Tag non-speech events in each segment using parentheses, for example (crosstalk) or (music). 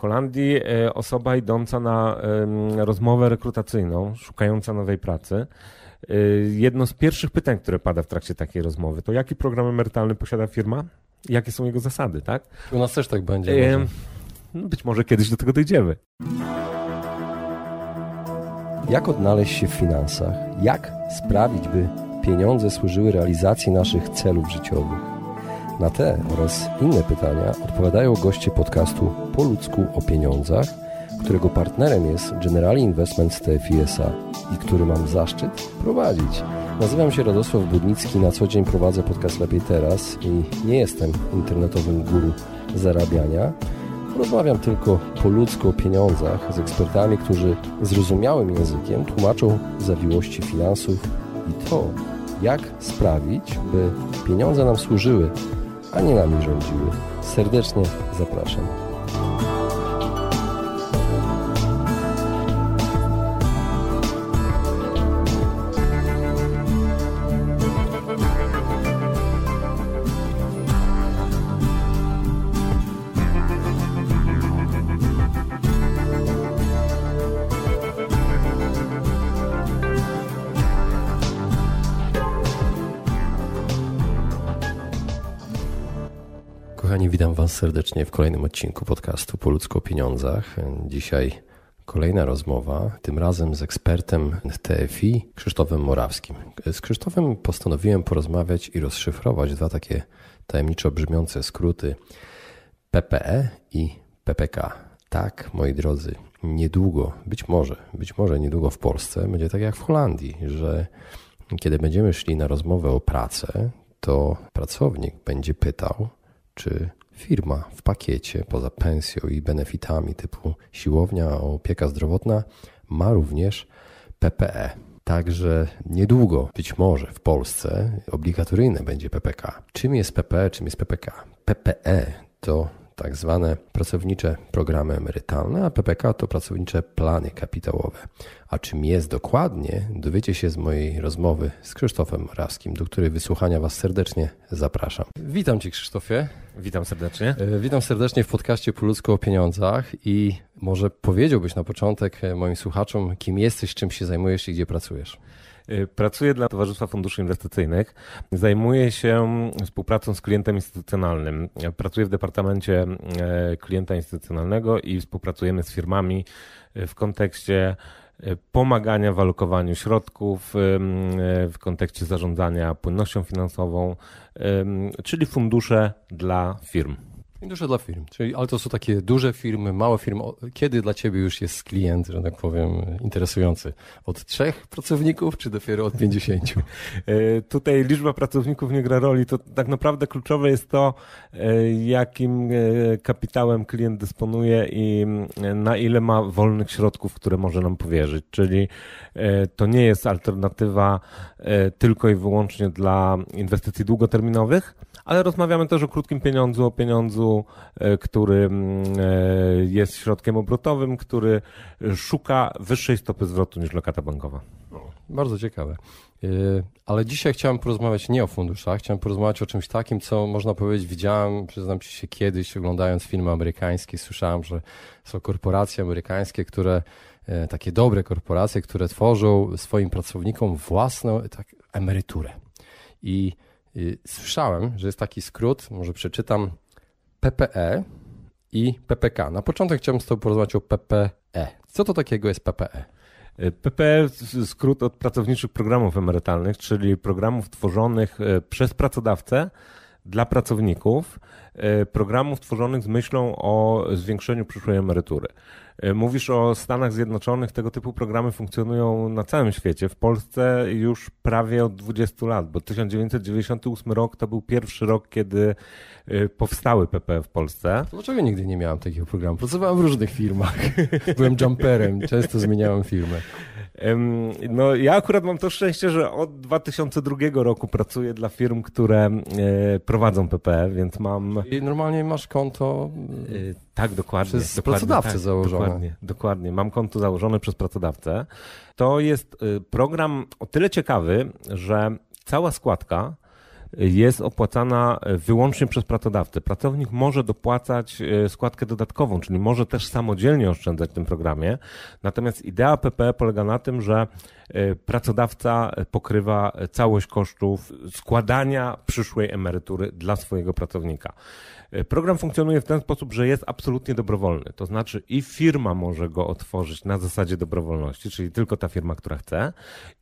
Holandii e, osoba idąca na rozmowę rekrutacyjną, szukająca nowej pracy, e, jedno z pierwszych pytań, które pada w trakcie takiej rozmowy, to jaki program emerytalny posiada firma? Jakie są jego zasady, tak? U nas też tak będzie. E, być może kiedyś do tego dojdziemy. Jak odnaleźć się w finansach? Jak sprawić, by pieniądze służyły realizacji naszych celów życiowych? Na te oraz inne pytania odpowiadają goście podcastu Po ludzku o pieniądzach, którego partnerem jest Generali Investment TFISA i który mam zaszczyt prowadzić. Nazywam się Radosław Budnicki, na co dzień prowadzę podcast Lepiej Teraz i nie jestem internetowym guru zarabiania. Rozmawiam tylko po ludzku o pieniądzach z ekspertami, którzy zrozumiałym językiem tłumaczą zawiłości finansów i to, jak sprawić, by pieniądze nam służyły a nie nami rządziły. Serdecznie zapraszam. Was serdecznie w kolejnym odcinku podcastu Po o pieniądzach. Dzisiaj kolejna rozmowa, tym razem z ekspertem TFI Krzysztofem Morawskim. Z Krzysztofem postanowiłem porozmawiać i rozszyfrować dwa takie tajemniczo brzmiące skróty PPE i PPK. Tak, moi drodzy, niedługo, być może, być może niedługo w Polsce będzie tak jak w Holandii, że kiedy będziemy szli na rozmowę o pracę, to pracownik będzie pytał, czy firma w pakiecie poza pensją i benefitami typu siłownia, opieka zdrowotna ma również PPE. Także niedługo, być może w Polsce, obligatoryjne będzie PPK. Czym jest PPE, czym jest PPK? PPE to tak zwane pracownicze programy emerytalne, a PPK to pracownicze plany kapitałowe. A czym jest dokładnie, dowiecie się z mojej rozmowy z Krzysztofem Morawskim, do której wysłuchania Was serdecznie zapraszam. Witam Cię Krzysztofie. Witam serdecznie. E, witam serdecznie w podcaście Po ludzku o pieniądzach i może powiedziałbyś na początek e, moim słuchaczom, kim jesteś, czym się zajmujesz i gdzie pracujesz. E, pracuję dla Towarzystwa Funduszy Inwestycyjnych. Zajmuję się współpracą z klientem instytucjonalnym. Pracuję w Departamencie Klienta Instytucjonalnego i współpracujemy z firmami w kontekście pomagania w alokowaniu środków w kontekście zarządzania płynnością finansową, czyli fundusze dla firm. Fundusze dla firm, czyli, ale to są takie duże firmy, małe firmy. Kiedy dla Ciebie już jest klient, że tak powiem, interesujący? Od trzech pracowników, czy dopiero od pięćdziesięciu? E, tutaj liczba pracowników nie gra roli. To tak naprawdę kluczowe jest to, e, jakim e, kapitałem klient dysponuje i na ile ma wolnych środków, które może nam powierzyć. Czyli to nie jest alternatywa tylko i wyłącznie dla inwestycji długoterminowych, ale rozmawiamy też o krótkim pieniądzu, o pieniądzu, e, który mm, e, jest środkiem obrotowym, który szuka wyższej stopy zwrotu niż lokata bankowa. Bardzo ciekawe. E, ale dzisiaj chciałem porozmawiać nie o funduszach, chciałem porozmawiać o czymś takim, co można powiedzieć, widziałem, przyznam ci się kiedyś, oglądając filmy amerykańskie, słyszałem, że są korporacje amerykańskie, które, takie dobre korporacje, które tworzą swoim pracownikom własną tak, emeryturę. I Słyszałem, że jest taki skrót, może przeczytam, PPE i PPK. Na początek chciałbym z Tobą porozmawiać o PPE. Co to takiego jest PPE? PPE skrót od pracowniczych programów emerytalnych, czyli programów tworzonych e, przez pracodawcę dla pracowników, e, programów tworzonych z myślą o zwiększeniu przyszłej emerytury. E, mówisz o Stanach Zjednoczonych, tego typu programy funkcjonują na całym świecie. W Polsce już prawie od 20 lat, bo 1998 rok to był pierwszy rok, kiedy e, powstały PP w Polsce. Dlaczego nigdy nie miałem takiego programu? Pracowałem w różnych firmach. (laughs) Byłem jumperem, często zmieniałem firmę. No, ja akurat mam to szczęście, że od 2002 roku pracuję dla firm, które e, prowadzą PP, więc mam. I normalnie masz konto. Tak, dokładnie. Przez dokładnie, pracodawcę tak, założone. Dokładnie, dokładnie. Mam konto założone przez pracodawcę. To jest program o tyle ciekawy, że cała składka jest opłacana wyłącznie przez pracodawcę. Pracownik może dopłacać składkę dodatkową, czyli może też samodzielnie oszczędzać w tym programie. Natomiast idea PPE polega na tym, że pracodawca pokrywa całość kosztów składania przyszłej emerytury dla swojego pracownika. Program funkcjonuje w ten sposób, że jest absolutnie dobrowolny. To znaczy i firma może go otworzyć na zasadzie dobrowolności, czyli tylko ta firma, która chce,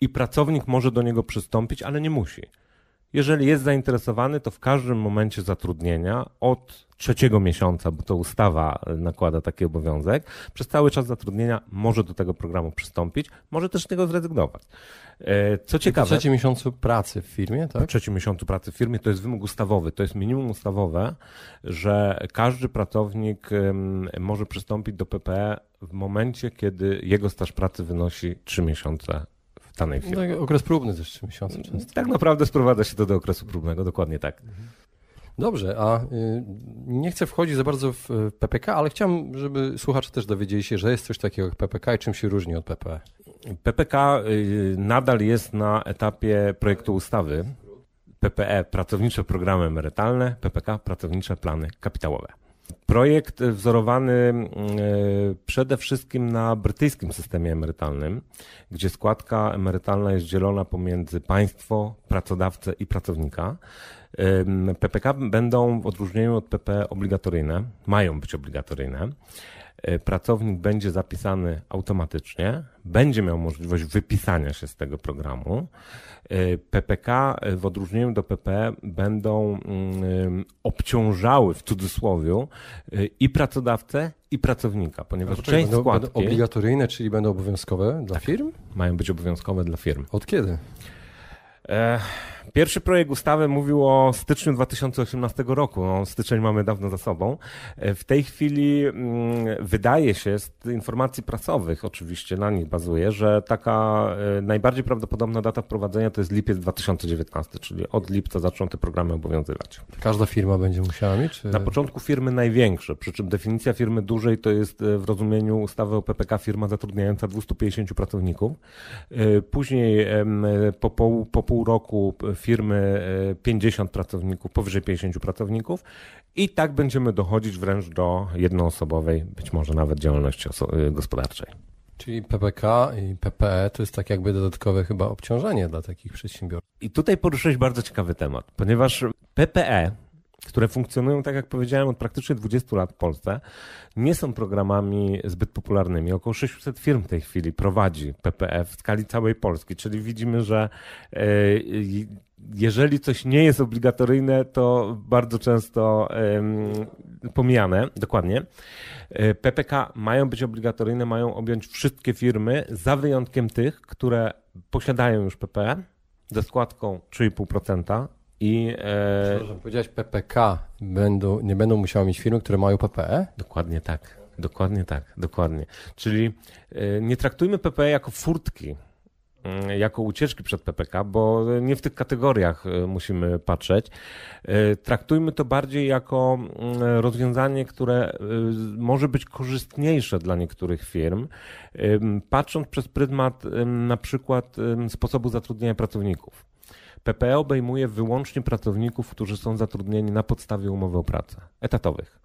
i pracownik może do niego przystąpić, ale nie musi. Jeżeli jest zainteresowany, to w każdym momencie zatrudnienia od trzeciego miesiąca, bo to ustawa nakłada taki obowiązek, przez cały czas zatrudnienia może do tego programu przystąpić, może też z niego zrezygnować. E, co ciekawe. Po trzecim miesiącu pracy w firmie, tak? Po trzecim miesiącu pracy w firmie to jest wymóg ustawowy, to jest minimum ustawowe, że każdy pracownik może przystąpić do PPE w momencie, kiedy jego staż pracy wynosi 3 miesiące danej. No, tak, okres próbny też 3 miesiące często. Tak naprawdę sprowadza się to do okresu próbnego, dokładnie tak. Mhm. Dobrze, a y, nie chcę wchodzić za bardzo w PPK, ale chciałem, żeby słuchacze też dowiedzieli się, że jest coś takiego jak PPK i czym się różni od PPE. PPK y, nadal jest na etapie projektu ustawy. PPE pracownicze programy emerytalne, PPK pracownicze plany kapitałowe. Projekt wzorowany y, przede wszystkim na brytyjskim systemie emerytalnym, gdzie składka emerytalna jest dzielona pomiędzy państwo, pracodawcę i pracownika. PPK będą w odróżnieniu od PP obligatoryjne, mają być obligatoryjne. E, pracownik będzie zapisany automatycznie, będzie miał możliwość wypisania się z tego programu. PPK e, w odróżnieniu do PP będą mm, obciążały w cudzysłowie i pracodawcę, i pracownika, ponieważ część będą, składki... Będą obligatoryjne, czyli będą obowiązkowe dla tak, firm? Mają być obowiązkowe dla firm. Od kiedy? E, pierwszy projekt ustawy mówił o styczniu 2018 roku. No, styczeń mamy dawno za sobą. W tej chwili mm, wydaje się, z informacji prasowych oczywiście na nich bazuje, że taka e, najbardziej prawdopodobna data wprowadzenia to jest lipiec 2019, czyli od lipca zaczną te programy obowiązywać. Każda firma będzie musiała mieć? Czy... Na początku firmy największe, przy czym definicja firmy dużej to jest w rozumieniu ustawy o PPK firma zatrudniająca 250 pracowników. Później po pół, po pół roku firmy 50 e, pracowników, powyżej 50 pracowników i tak będziemy dochodzić wręcz do jednoosobowej, być może nawet działalności e, gospodarczej. Czyli PPK i PPE to jest tak jakby dodatkowe chyba obciążenie dla takich przedsiębiorców. I tutaj poruszyłeś bardzo ciekawy temat, ponieważ PPE które funkcjonują, tak jak powiedziałem, od praktycznie 20 lat w Polsce, nie są programami zbyt popularnymi. Około 600 firm w tej chwili prowadzi PPF w skali całej Polski, czyli widzimy, że e, jeżeli coś nie jest obligatoryjne, to bardzo często pomijane, dokładnie. E, PPK mają być obligatoryjne, mają objąć wszystkie firmy, za wyjątkiem tych, które posiadają już PPE ze składką 3,5%, i, e... Przepraszam, powiedziałeś PPK, będą, nie będą musiały mieć firmy, które mają PPE? Dokładnie tak, dokładnie tak, dokładnie. Czyli e, nie traktujmy PPE jako furtki, mm, jako ucieczki przed PPK, bo nie w tych kategoriach e, musimy patrzeć. E, traktujmy to bardziej jako mm, rozwiązanie, które może być korzystniejsze dla niektórych firm, patrząc przez pryzmat na przykład sposobu zatrudnienia pracowników. PPE obejmuje wyłącznie pracowników, którzy są zatrudnieni na podstawie umowy o pracę, etatowych.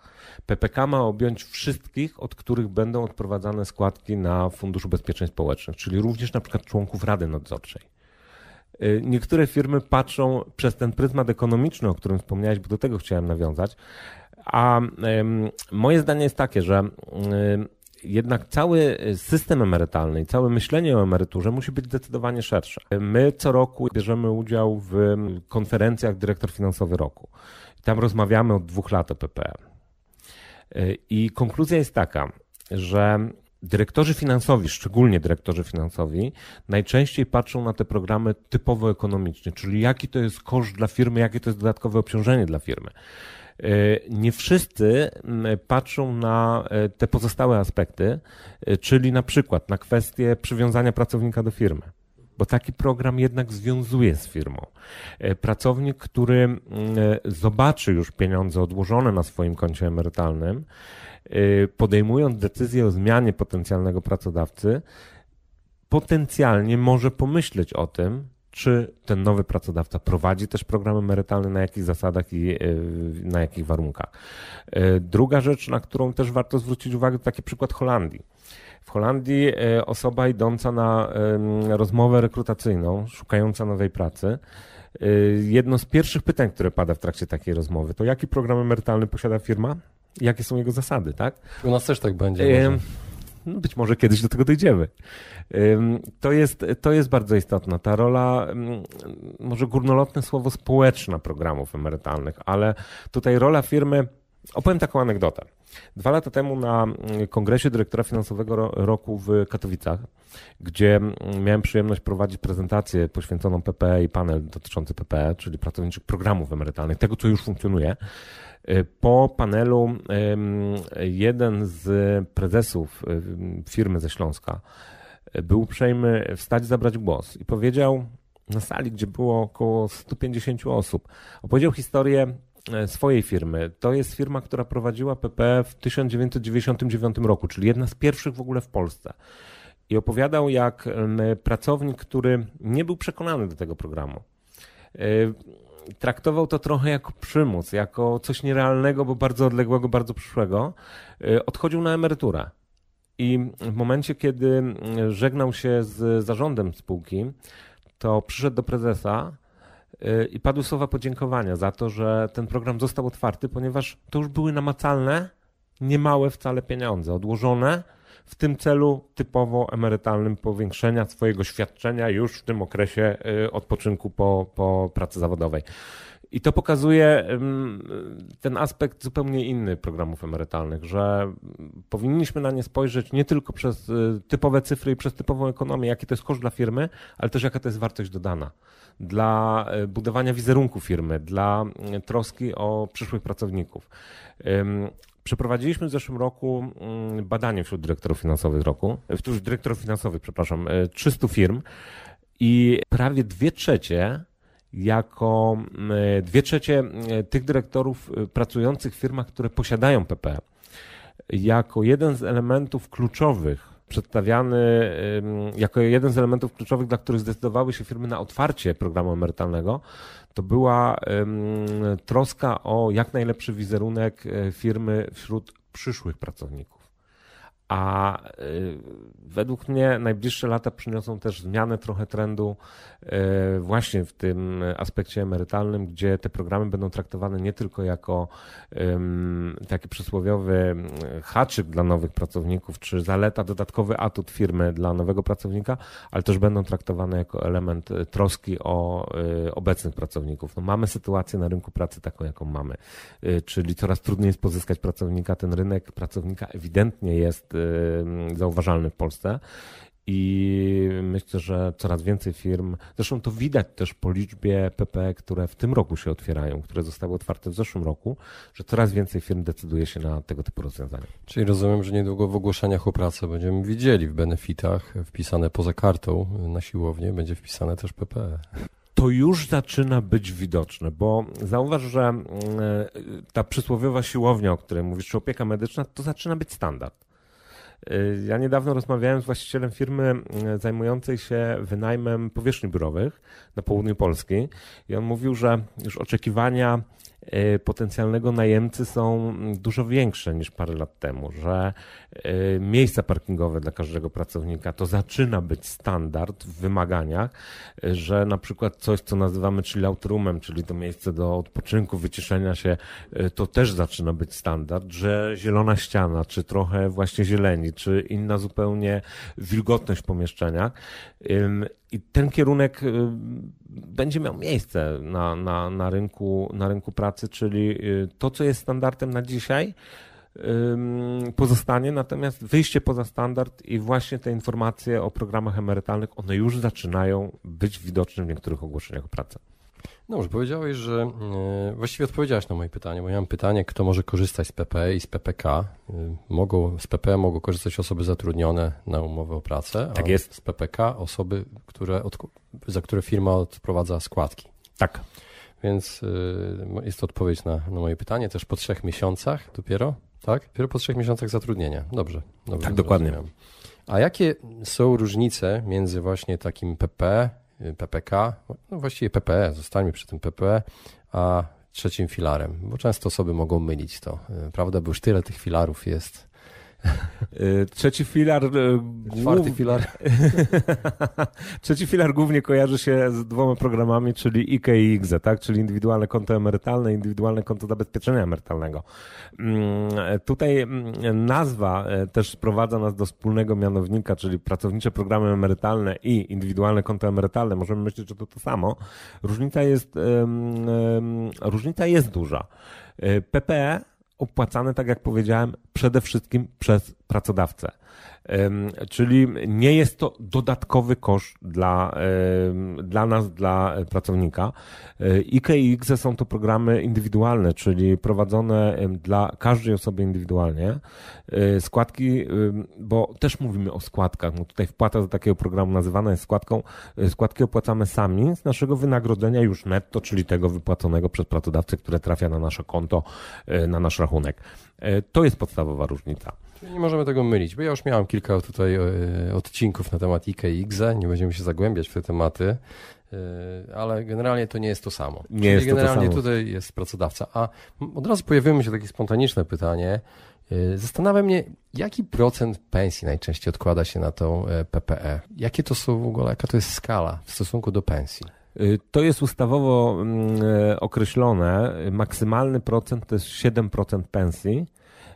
PPK ma objąć wszystkich, od których będą odprowadzane składki na Fundusz Ubezpieczeń Społecznych, czyli również na przykład członków Rady Nadzorczej. Y, niektóre firmy patrzą przez ten pryzmat ekonomiczny, o którym wspomniałeś, bo do tego chciałem nawiązać. A moje zdanie jest takie, że y, jednak cały system emerytalny i całe myślenie o emeryturze musi być zdecydowanie szersze. My co roku bierzemy udział w konferencjach dyrektor finansowy roku. Tam rozmawiamy od dwóch lat o PPE. I konkluzja jest taka, że dyrektorzy finansowi, szczególnie dyrektorzy finansowi, najczęściej patrzą na te programy typowo ekonomicznie, czyli jaki to jest koszt dla firmy, jakie to jest dodatkowe obciążenie dla firmy. E, nie wszyscy patrzą na e, te pozostałe aspekty, e, czyli na przykład na kwestię przywiązania pracownika do firmy bo taki program jednak związuje z firmą. Pracownik, który zobaczy już pieniądze odłożone na swoim koncie emerytalnym, podejmując decyzję o zmianie potencjalnego pracodawcy, potencjalnie może pomyśleć o tym, czy ten nowy pracodawca prowadzi też program emerytalny, na jakich zasadach i na jakich warunkach. Druga rzecz, na którą też warto zwrócić uwagę, to taki przykład Holandii. W Holandii osoba idąca na rozmowę rekrutacyjną, szukająca nowej pracy, jedno z pierwszych pytań, które pada w trakcie takiej rozmowy, to jaki program emerytalny posiada firma? Jakie są jego zasady, tak? U nas też tak będzie. No, być może kiedyś do tego dojdziemy. To jest, to jest bardzo istotna. Ta rola, może górnolotne słowo społeczna programów emerytalnych, ale tutaj rola firmy, opowiem taką anegdotę. Dwa lata temu na kongresie dyrektora finansowego roku w Katowicach, gdzie miałem przyjemność prowadzić prezentację poświęconą PPE i panel dotyczący PPE, czyli pracowniczych programów emerytalnych, tego co już funkcjonuje, E, po panelu jeden z prezesów firmy ze Śląska e, był uprzejmy wstać, zabrać głos i powiedział na sali, gdzie było około 150 osób, opowiedział historię swojej firmy. To jest firma, która prowadziła PP w 1999 roku, czyli jedna z pierwszych w ogóle w Polsce. I opowiadał, jak pracownik, który nie był przekonany do tego programu, traktował to trochę jako przymus, jako coś nierealnego, bo bardzo odległego, bardzo przyszłego. Odchodził na emeryturę. I w momencie, kiedy żegnał się z zarządem spółki, to przyszedł do prezesa i padły słowa podziękowania za to, że ten program został otwarty, ponieważ to już były namacalne, niemałe wcale pieniądze, odłożone w tym celu typowo emerytalnym powiększenia swojego świadczenia już w tym okresie y, odpoczynku po, po pracy zawodowej. I to pokazuje ten aspekt zupełnie inny programów emerytalnych, że powinniśmy na nie spojrzeć nie tylko przez y, typowe cyfry i przez typową ekonomię, jaki to jest koszt dla firmy, ale też jaka to jest wartość dodana dla y, budowania wizerunku firmy, dla troski o przyszłych pracowników. Przeprowadziliśmy w zeszłym roku mm, badanie wśród dyrektorów finansowych roku, wśród dyrektorów finansowych, przepraszam, 300 e, firm i prawie dwie trzecie jako e, dwie trzecie e, tych dyrektorów pracujących w firmach, które posiadają PP, jako jeden z elementów kluczowych przedstawiany jako jeden z elementów kluczowych, dla których zdecydowały się firmy na otwarcie programu emerytalnego, to była troska o jak najlepszy wizerunek e, firmy wśród przyszłych pracowników. A y, według mnie najbliższe lata przyniosą też zmianę trochę trendu y, właśnie w tym aspekcie emerytalnym, gdzie te programy będą traktowane nie tylko jako taki przysłowiowy haczyk dla nowych pracowników, czy zaleta, dodatkowy atut firmy dla nowego pracownika, ale też będą traktowane jako element troski o y, obecnych pracowników. No mamy sytuację na rynku pracy taką, jaką mamy, czyli coraz trudniej jest pozyskać pracownika. Ten rynek pracownika ewidentnie jest Y, zauważalny w Polsce. I myślę, że coraz więcej firm, zresztą to widać też po liczbie PPE, które w tym roku się otwierają, które zostały otwarte w zeszłym roku, że coraz więcej firm decyduje się na tego typu rozwiązania. Czyli rozumiem, że niedługo w ogłoszeniach o pracę będziemy widzieli w benefitach wpisane poza kartą na siłownię, będzie wpisane też PPE to już zaczyna być widoczne, bo zauważ, że mm, ta przysłowiowa siłownia, o której mówisz, czy opieka medyczna, to zaczyna być standard. Y, ja niedawno rozmawiałem z właścicielem firmy y, zajmującej się wynajmem powierzchni biurowych na południu Polski i on mówił, że już oczekiwania potencjalnego najemcy są dużo większe niż parę lat temu, że y, miejsca parkingowe dla każdego pracownika to zaczyna być standard w wymaganiach, że na przykład coś, co nazywamy chillout roomem, czyli to miejsce do odpoczynku, wyciszenia się, y, to też zaczyna być standard, że zielona ściana, czy trochę właśnie zieleni, czy inna zupełnie wilgotność w pomieszczeniach i ten kierunek y, będzie miał miejsce na, na, na, rynku, na rynku pracy, czyli y, to, co jest standardem na dzisiaj, pozostanie, natomiast wyjście poza standard i właśnie te informacje o programach emerytalnych, one już zaczynają być widoczne w niektórych ogłoszeniach o. Dobrze, powiedziałeś, że e, właściwie odpowiedziałeś na moje pytanie, bo mam pytanie, kto może korzystać z PPE i z PPK. E, mogą, z PPE mogą korzystać osoby zatrudnione na umowę o pracę, tak jest. z PPK osoby, które od, za które firma odprowadza składki. Tak. Więc e, jest to odpowiedź na, na moje pytanie, też po trzech miesiącach dopiero, tak? Dopiero po trzech miesiącach zatrudnienia. Dobrze. dobrze tak, dokładnie. A jakie są różnice między właśnie takim PP PPK, no właściwie PPE, zostańmy przy tym PPE, a trzecim filarem, bo często osoby mogą mylić to, prawda, bo już tyle tych filarów jest. Y, trzeci filar. Y, Czwarty głów... filar. (laughs) Trzeci filar głównie kojarzy się z dwoma programami, czyli IKE i IGZE, tak? czyli indywidualne konto emerytalne, indywidualne konto zabezpieczenia emerytalnego. Mm, tutaj mm, nazwa e, też sprowadza nas do wspólnego mianownika, czyli pracownicze programy emerytalne i indywidualne konto emerytalne. Możemy myśleć, że to to samo. Różnica jest, różnica jest duża. PPE opłacane, tak jak powiedziałem, przede wszystkim przez pracodawcę. Czyli nie jest to dodatkowy koszt dla, dla nas, dla pracownika. IKE i IGZE są to programy indywidualne, czyli prowadzone dla każdej osoby indywidualnie. E, składki, bo też mówimy o składkach, no tutaj wpłata do takiego programu nazywana jest składką. E, składki opłacamy sami z naszego wynagrodzenia już netto, czyli tego wypłaconego przez pracodawcę, które trafia na nasze konto, e, na nasz rachunek. To jest podstawowa różnica. Nie możemy tego mylić, bo ja już miałem kilka tutaj e, odcinków na temat IKE i IGZE, nie będziemy się zagłębiać w te tematy, e, ale generalnie to nie jest to samo. Nie Czyli jest generalnie to to tutaj jest pracodawca. A od razu pojawiło mi się takie spontaniczne pytanie. E, zastanawia mnie, jaki procent pensji najczęściej odkłada się na tą PPE? Jakie to są w ogóle, jaka to jest skala w stosunku do pensji? To jest ustawowo mm, określone. Maksymalny procent to jest 7% pensji.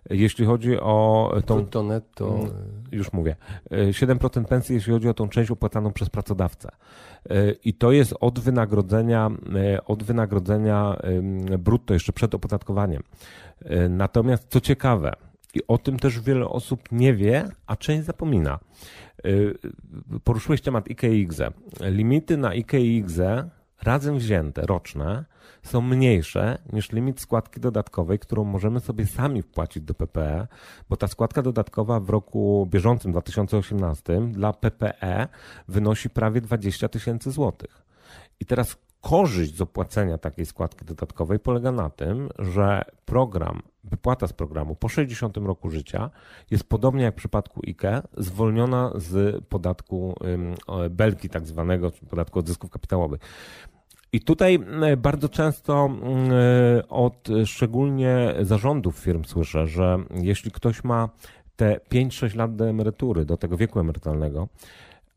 Jeśli chodzi o tą... Brutto, netto... Mm, już mówię. 7% pensji, jeśli chodzi o tą część opłacaną przez pracodawcę. I to jest od wynagrodzenia, od wynagrodzenia brutto, jeszcze przed opodatkowaniem. Natomiast co ciekawe, i o tym też wiele osób nie wie, a część zapomina. Poruszyłeś temat IKX. Limity na IKX razem wzięte, roczne, są mniejsze niż limit składki dodatkowej, którą możemy sobie sami wpłacić do PPE, bo ta składka dodatkowa w roku bieżącym 2018 dla PPE wynosi prawie 20 tysięcy złotych. I teraz korzyść z opłacenia takiej składki dodatkowej polega na tym, że program, wypłata z programu po 60 roku życia jest podobnie jak w przypadku IKE zwolniona z podatku belki tak zwanego, podatku od zysków kapitałowych. I tutaj bardzo często od szczególnie zarządów firm słyszę, że jeśli ktoś ma te 5-6 lat do emerytury, do tego wieku emerytalnego,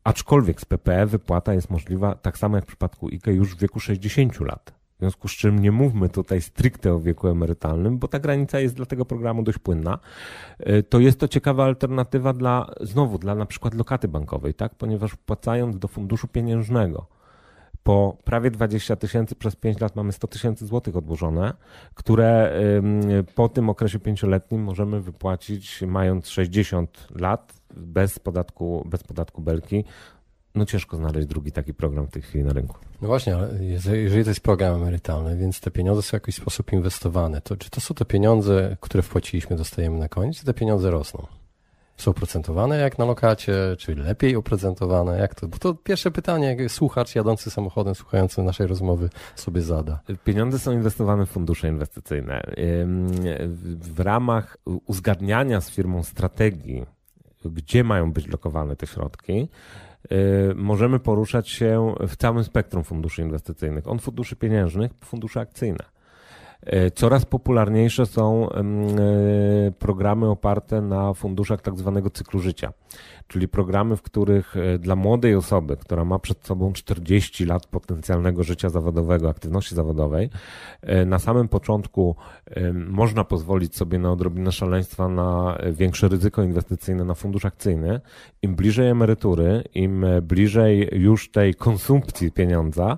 aczkolwiek z PPE wypłata jest możliwa tak samo jak w przypadku IKE już w wieku 60 lat. W związku z czym nie mówmy tutaj stricte o wieku emerytalnym, bo ta granica jest dla tego programu dość płynna. E, to jest to ciekawa alternatywa dla, znowu, dla na przykład lokaty bankowej, tak? Ponieważ wpłacając do funduszu pieniężnego, po prawie 20 tysięcy przez 5 lat mamy 100 tysięcy złotych odłożone, które po tym okresie pięcioletnim możemy wypłacić mając 60 lat bez podatku, bez podatku belki. No ciężko znaleźć drugi taki program w tej chwili na rynku. No właśnie, ale jeżeli to jest program emerytalny, więc te pieniądze są w jakiś sposób inwestowane, to czy to są te pieniądze, które wpłaciliśmy, dostajemy na koniec, czy te pieniądze rosną? Są oprocentowane jak na lokacie, czy lepiej oprocentowane? Jak to? Bo to pierwsze pytanie, słuchacz jadący samochodem, słuchający naszej rozmowy sobie zada. Pieniądze są inwestowane w fundusze inwestycyjne. W ramach uzgadniania z firmą strategii, gdzie mają być lokowane te środki, możemy poruszać się w całym spektrum funduszy inwestycyjnych, od funduszy pieniężnych fundusze akcyjne. E, coraz popularniejsze są e, programy oparte na funduszach tak zwanego cyklu życia czyli programy, w których e, dla młodej osoby, która ma przed sobą 40 lat potencjalnego życia zawodowego, aktywności zawodowej, e, na samym początku e, można pozwolić sobie na odrobinę szaleństwa, na większe ryzyko inwestycyjne, na fundusz akcyjny. Im bliżej emerytury, im bliżej już tej konsumpcji pieniądza,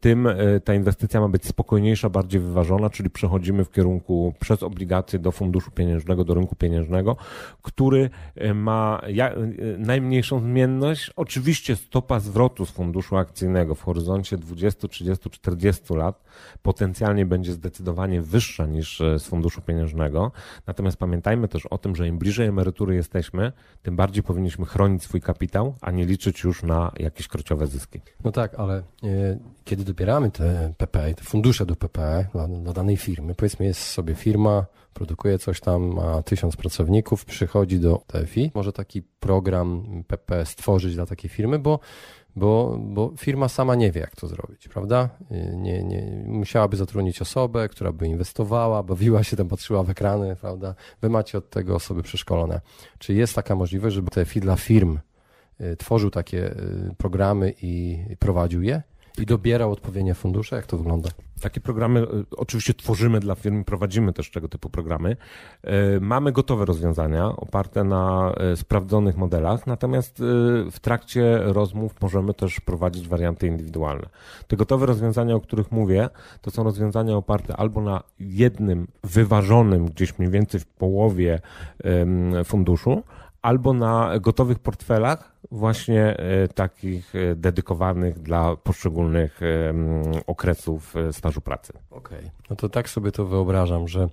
tym ta inwestycja ma być spokojniejsza, bardziej wyważona, czyli przechodzimy w kierunku przez obligacje do funduszu pieniężnego, do rynku pieniężnego, który ma najmniejszą zmienność. Oczywiście stopa zwrotu z funduszu akcyjnego w horyzoncie 20, 30, 40 lat potencjalnie będzie zdecydowanie wyższa niż e, z funduszu pieniężnego. Natomiast pamiętajmy też o tym, że im bliżej emerytury jesteśmy, tym bardziej powinniśmy chronić swój kapitał, a nie liczyć już na jakieś krociowe zyski. No tak, ale e, kiedy dobieramy te PPE, te fundusze do PPE dla, dla danej firmy. Powiedzmy, jest sobie firma, produkuje coś tam, ma tysiąc pracowników, przychodzi do TFI, może taki program PP stworzyć dla takiej firmy, bo bo, bo firma sama nie wie, jak to zrobić, prawda? Nie, nie, musiałaby zatrudnić osobę, która by inwestowała, bawiła się tam, patrzyła w ekrany, prawda? Wy macie od tego osoby przeszkolone. Czy jest taka możliwość, żeby TFI dla firm y, tworzył takie y, programy i prowadził je? I dobierał odpowiednie fundusze? Jak to wygląda? Takie programy e, oczywiście tworzymy dla firm, prowadzimy też tego typu programy. E, mamy gotowe rozwiązania oparte na e, sprawdzonych modelach, natomiast w trakcie rozmów możemy też prowadzić warianty indywidualne. Te gotowe rozwiązania, o których mówię, to są rozwiązania oparte albo na jednym wyważonym gdzieś mniej więcej w połowie funduszu, albo na gotowych portfelach, właśnie e, takich e, dedykowanych dla poszczególnych okresów e, stażu pracy. Okej, okay. no to tak sobie to wyobrażam, że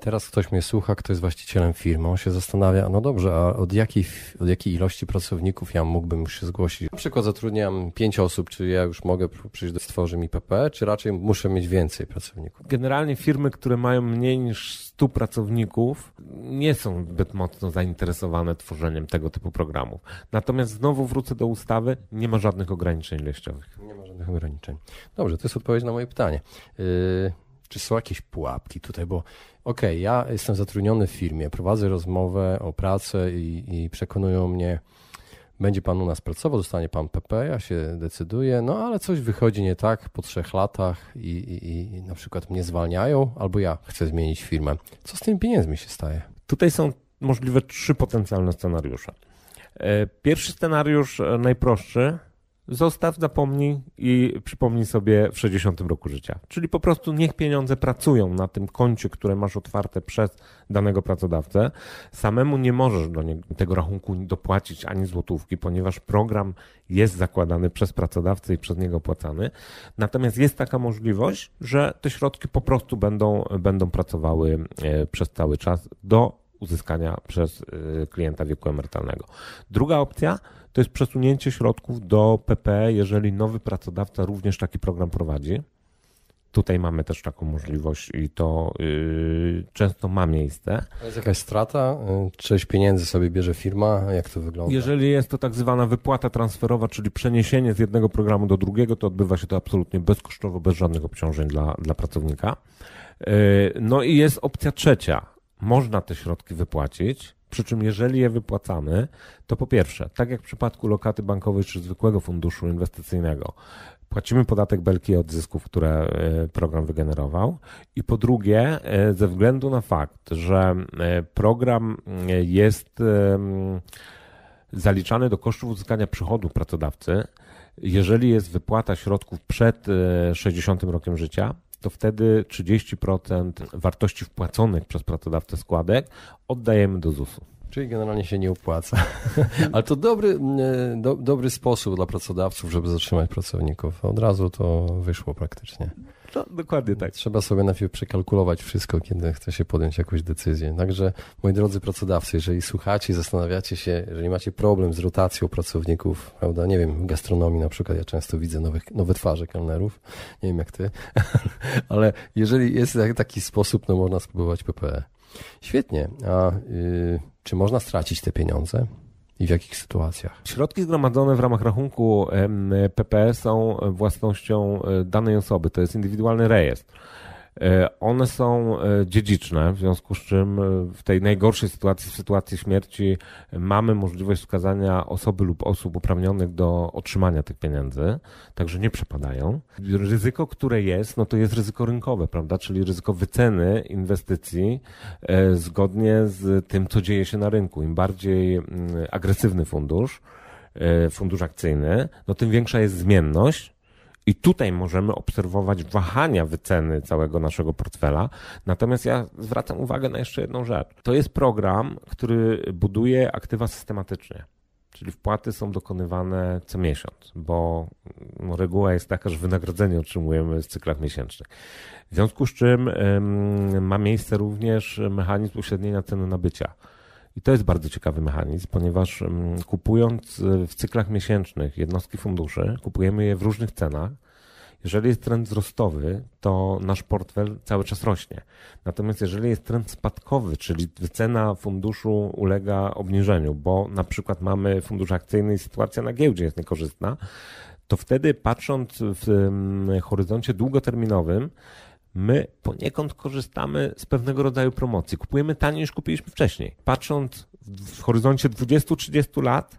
teraz ktoś mnie słucha, kto jest właścicielem firmy, on się zastanawia, no dobrze, a od jakiej, od jakiej ilości pracowników ja mógłbym się zgłosić? Na przykład zatrudniam pięć osób, czy ja już mogę przyjść do stworzy mi PP, czy raczej muszę mieć więcej pracowników? Generalnie firmy, które mają mniej niż 100 pracowników, nie są zbyt mocno zainteresowane tworzeniem tego typu programów. Natomiast znowu wrócę do ustawy, nie ma żadnych ograniczeń ilościowych. Nie ma żadnych ograniczeń. Dobrze, to jest odpowiedź na moje pytanie. Yy, czy są jakieś pułapki tutaj, bo okej, okay, ja jestem zatrudniony w firmie, prowadzę rozmowę o pracę i, i przekonują mnie, będzie pan u nas pracował, dostanie pan PP, ja się decyduję, no ale coś wychodzi nie tak po trzech latach i, i, i na przykład mnie zwalniają, albo ja chcę zmienić firmę. Co z tymi pieniędzmi się staje? Tutaj są możliwe trzy potencjalne scenariusze. E, pierwszy scenariusz, e, najprostszy, zostaw, zapomnij i przypomnij sobie w 60 roku życia. Czyli po prostu niech pieniądze pracują na tym koncie, które masz otwarte przez danego pracodawcę. Samemu nie możesz do tego rachunku dopłacić ani złotówki, ponieważ program jest zakładany przez pracodawcę i przez niego opłacany. Natomiast jest taka możliwość, że te środki po prostu będą, będą pracowały e, przez cały czas do uzyskania przez y, klienta wieku emerytalnego. Druga opcja to jest przesunięcie środków do PPE, jeżeli nowy pracodawca również taki program prowadzi. Tutaj mamy też taką możliwość i to yy, często ma miejsce. A jest jakaś strata? Część pieniędzy sobie bierze firma? Jak to wygląda? Jeżeli jest to tak zwana wypłata transferowa, czyli przeniesienie z jednego programu do drugiego, to odbywa się to absolutnie bezkosztowo, bez żadnych obciążeń dla, dla pracownika. Yy, no i jest opcja trzecia można te środki wypłacić, przy czym jeżeli je wypłacamy, to po pierwsze, tak jak w przypadku lokaty bankowej czy zwykłego funduszu inwestycyjnego, płacimy podatek belki od zysków, które e, program wygenerował i po drugie, e, ze względu na fakt, że e, program jest zaliczany do kosztów uzyskania przychodu pracodawcy, jeżeli jest wypłata środków przed 60 rokiem życia, to wtedy 30% wartości wpłaconych przez pracodawcę składek oddajemy do ZUS-u. Czyli generalnie się nie opłaca. (laughs) Ale to dobry, e, do, dobry sposób dla pracodawców, żeby zatrzymać pracowników. Od razu to wyszło praktycznie. No, dokładnie tak. Trzeba sobie najpierw przekalkulować wszystko, kiedy chce się podjąć jakąś decyzję. Także, moi drodzy pracodawcy, jeżeli słuchacie zastanawiacie się, jeżeli macie problem z rotacją pracowników, prawda, nie wiem, w gastronomii na przykład, ja często widzę nowych, nowe twarze kelnerów, nie wiem jak ty, (laughs) ale jeżeli jest taki sposób, no można spróbować PPE. Świetnie. A yy, czy można stracić te pieniądze? I w jakich sytuacjach? Środki zgromadzone w ramach rachunku PPE są własnością e, danej osoby, to jest indywidualny rejestr. E, one są e, dziedziczne, w związku z czym e, w tej najgorszej sytuacji, w sytuacji śmierci, mamy możliwość wskazania osoby lub osób uprawnionych do otrzymania tych pieniędzy, także nie przepadają. Ryzyko, które jest, no to jest ryzyko rynkowe, prawda, czyli ryzyko wyceny inwestycji zgodnie z tym, co dzieje się na rynku. Im bardziej mm, agresywny fundusz, fundusz akcyjny, no tym większa jest zmienność, i tutaj możemy obserwować wahania wyceny całego naszego portfela. Natomiast ja zwracam uwagę na jeszcze jedną rzecz. To jest program, który buduje aktywa systematycznie. Czyli wpłaty są dokonywane co miesiąc, bo no, reguła jest taka, że wynagrodzenie otrzymujemy w cyklach miesięcznych. W związku z czym ym, ma miejsce również mechanizm uśrednienia ceny nabycia. I to jest bardzo ciekawy mechanizm, ponieważ kupując w cyklach miesięcznych jednostki funduszy, kupujemy je w różnych cenach Jeżeli jest trend wzrostowy, to nasz portfel cały czas rośnie. Natomiast jeżeli jest trend spadkowy, czyli cena funduszu ulega obniżeniu, bo na przykład mamy fundusz akcyjny i sytuacja na giełdzie jest niekorzystna, to wtedy patrząc w mm, horyzoncie długoterminowym, my poniekąd korzystamy z pewnego rodzaju promocji. Kupujemy taniej niż kupiliśmy wcześniej. Patrząc w horyzoncie 20-30 lat,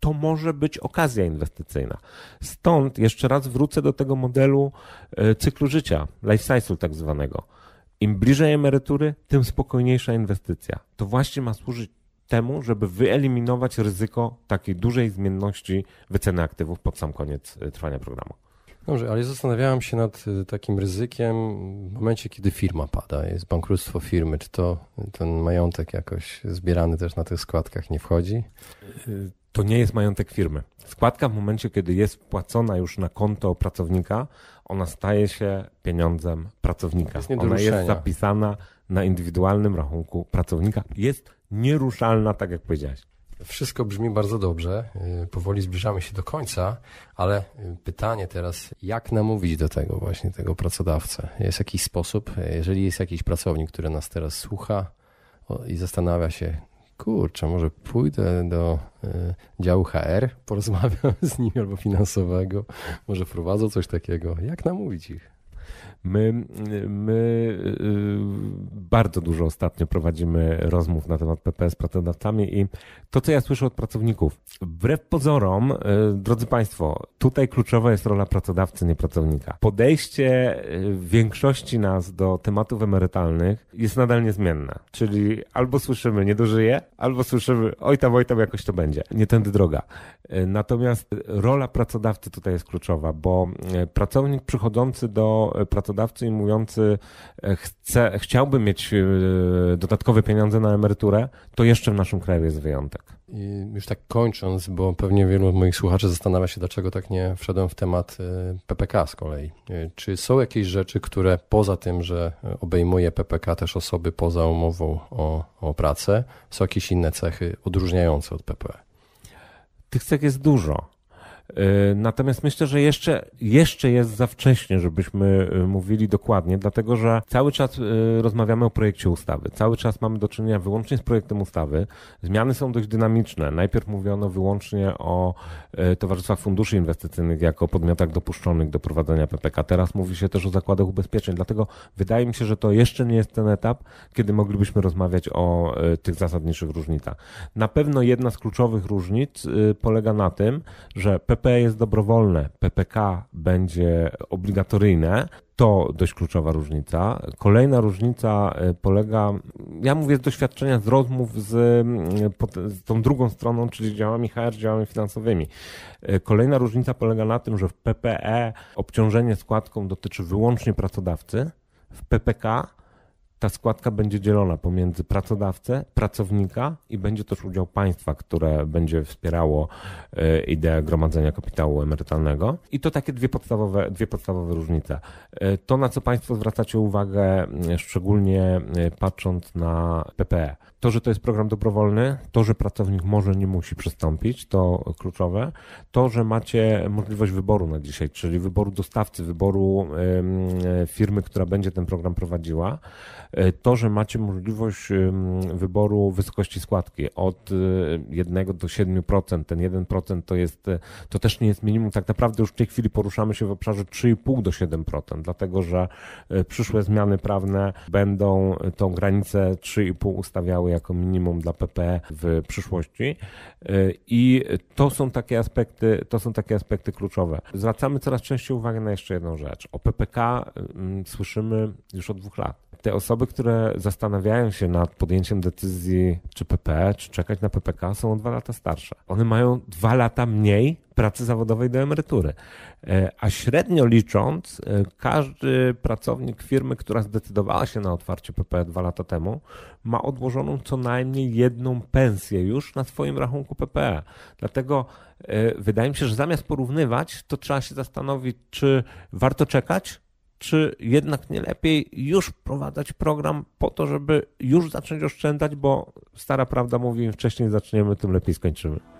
to może być okazja inwestycyjna. Stąd jeszcze raz wrócę do tego modelu e, cyklu życia, life cycle tak zwanego. Im bliżej emerytury, tym spokojniejsza inwestycja. To właśnie ma służyć temu, żeby wyeliminować ryzyko takiej dużej zmienności wyceny aktywów pod sam koniec e, trwania programu. Dobrze, ale zastanawiałem się nad e, takim ryzykiem w momencie, kiedy firma pada, jest bankructwo firmy. Czy to ten majątek jakoś zbierany też na tych składkach nie wchodzi? To nie jest majątek firmy. Składka w momencie, kiedy jest wpłacona już na konto pracownika, ona staje się pieniądzem pracownika. Jest ona jest zapisana na indywidualnym rachunku pracownika. Jest nieruszalna, tak jak powiedziałeś. Wszystko brzmi bardzo dobrze. Y, powoli zbliżamy się do końca, ale y, pytanie teraz, jak namówić do tego właśnie tego pracodawcę? Jest jakiś sposób, jeżeli jest jakiś pracownik, który nas teraz słucha i zastanawia się, kurczę, może pójdę do y, działu HR, porozmawiam (laughs) z nim albo finansowego, może wprowadzą coś takiego. Jak namówić ich? My, my y, bardzo dużo ostatnio prowadzimy rozmów na temat PPS z pracodawcami i to, co ja słyszę od pracowników, wbrew pozorom, y, drodzy Państwo, tutaj kluczowa jest rola pracodawcy, nie pracownika. Podejście y, większości nas do tematów emerytalnych jest nadal niezmienne, czyli albo słyszymy nie dożyje, albo słyszymy oj tam, oj tam jakoś to będzie. Nie tędy droga. Natomiast rola pracodawcy tutaj jest kluczowa, bo pracownik przychodzący do pracodawcy pracodawcy i mówiący, e, chcę, chciałbym mieć e, dodatkowe pieniądze na emeryturę, to jeszcze w naszym kraju jest wyjątek. I już tak kończąc, bo pewnie wielu moich słuchaczy zastanawia się, dlaczego tak nie wszedłem w temat e, PPK z kolei. Czy są jakieś rzeczy, które poza tym, że obejmuje PPK też osoby poza umową o, o pracę, są jakieś inne cechy odróżniające od PPE? Tych cech jest dużo. E, natomiast myślę, że jeszcze, jeszcze jest za wcześnie, żebyśmy e, mówili dokładnie, dlatego że cały czas e, rozmawiamy o projekcie ustawy. Cały czas mamy do czynienia wyłącznie z projektem ustawy. Zmiany są dość dynamiczne. Najpierw mówiono wyłącznie o towarzystwach funduszy inwestycyjnych jako podmiotach dopuszczonych do prowadzenia PPK. Teraz mówi się też o zakładach ubezpieczeń. Dlatego wydaje mi się, że to jeszcze nie jest ten etap, kiedy moglibyśmy rozmawiać o tych zasadniczych różnicach. Na pewno jedna z kluczowych różnic polega na tym, że PPK PPE jest dobrowolne, PPK będzie obligatoryjne. To dość kluczowa różnica. Kolejna różnica e, polega, ja mówię z doświadczenia, z rozmów z, mm, z tą drugą stroną, czyli działami HR, działami finansowymi. E, kolejna różnica polega na tym, że w PPE obciążenie składką dotyczy wyłącznie pracodawcy, w PPK ta składka będzie dzielona pomiędzy pracodawcę, pracownika i będzie też udział państwa, które będzie wspierało e, ideę gromadzenia kapitału emerytalnego. I to takie dwie podstawowe, dwie podstawowe różnice. E, to, na co Państwo zwracacie uwagę, szczególnie e, patrząc na PPE. To, że to jest program dobrowolny, to, że pracownik może, nie musi przystąpić, to kluczowe. To, że macie możliwość wyboru na dzisiaj, czyli wyboru dostawcy, wyboru firmy, która będzie ten program prowadziła. E, to, że macie możliwość wyboru wysokości składki od 1 e, do 7%, ten 1% to jest, e, to też nie jest minimum. Tak naprawdę już w tej chwili poruszamy się w obszarze 3,5 do 7%, dlatego że przyszłe zmiany prawne będą tą granicę 3,5 ustawiały jako minimum dla PPE w przyszłości. I to są takie aspekty, to są takie aspekty kluczowe. Zwracamy coraz częściej uwagę na jeszcze jedną rzecz. O PPK słyszymy już od dwóch lat te osoby, które zastanawiają się nad podjęciem decyzji, czy PPE, czy czekać na PPK, są o dwa lata starsze. One mają dwa lata mniej pracy zawodowej do emerytury. E, a średnio licząc, e, każdy pracownik firmy, która zdecydowała się na otwarcie PPE dwa lata temu, ma odłożoną co najmniej jedną pensję już na swoim rachunku PPE. Dlatego e, wydaje mi się, że zamiast porównywać, to trzeba się zastanowić, czy warto czekać, czy jednak nie lepiej już wprowadzać program po to, żeby już zacząć oszczędzać, bo stara prawda mówi, im wcześniej zaczniemy, tym lepiej skończymy.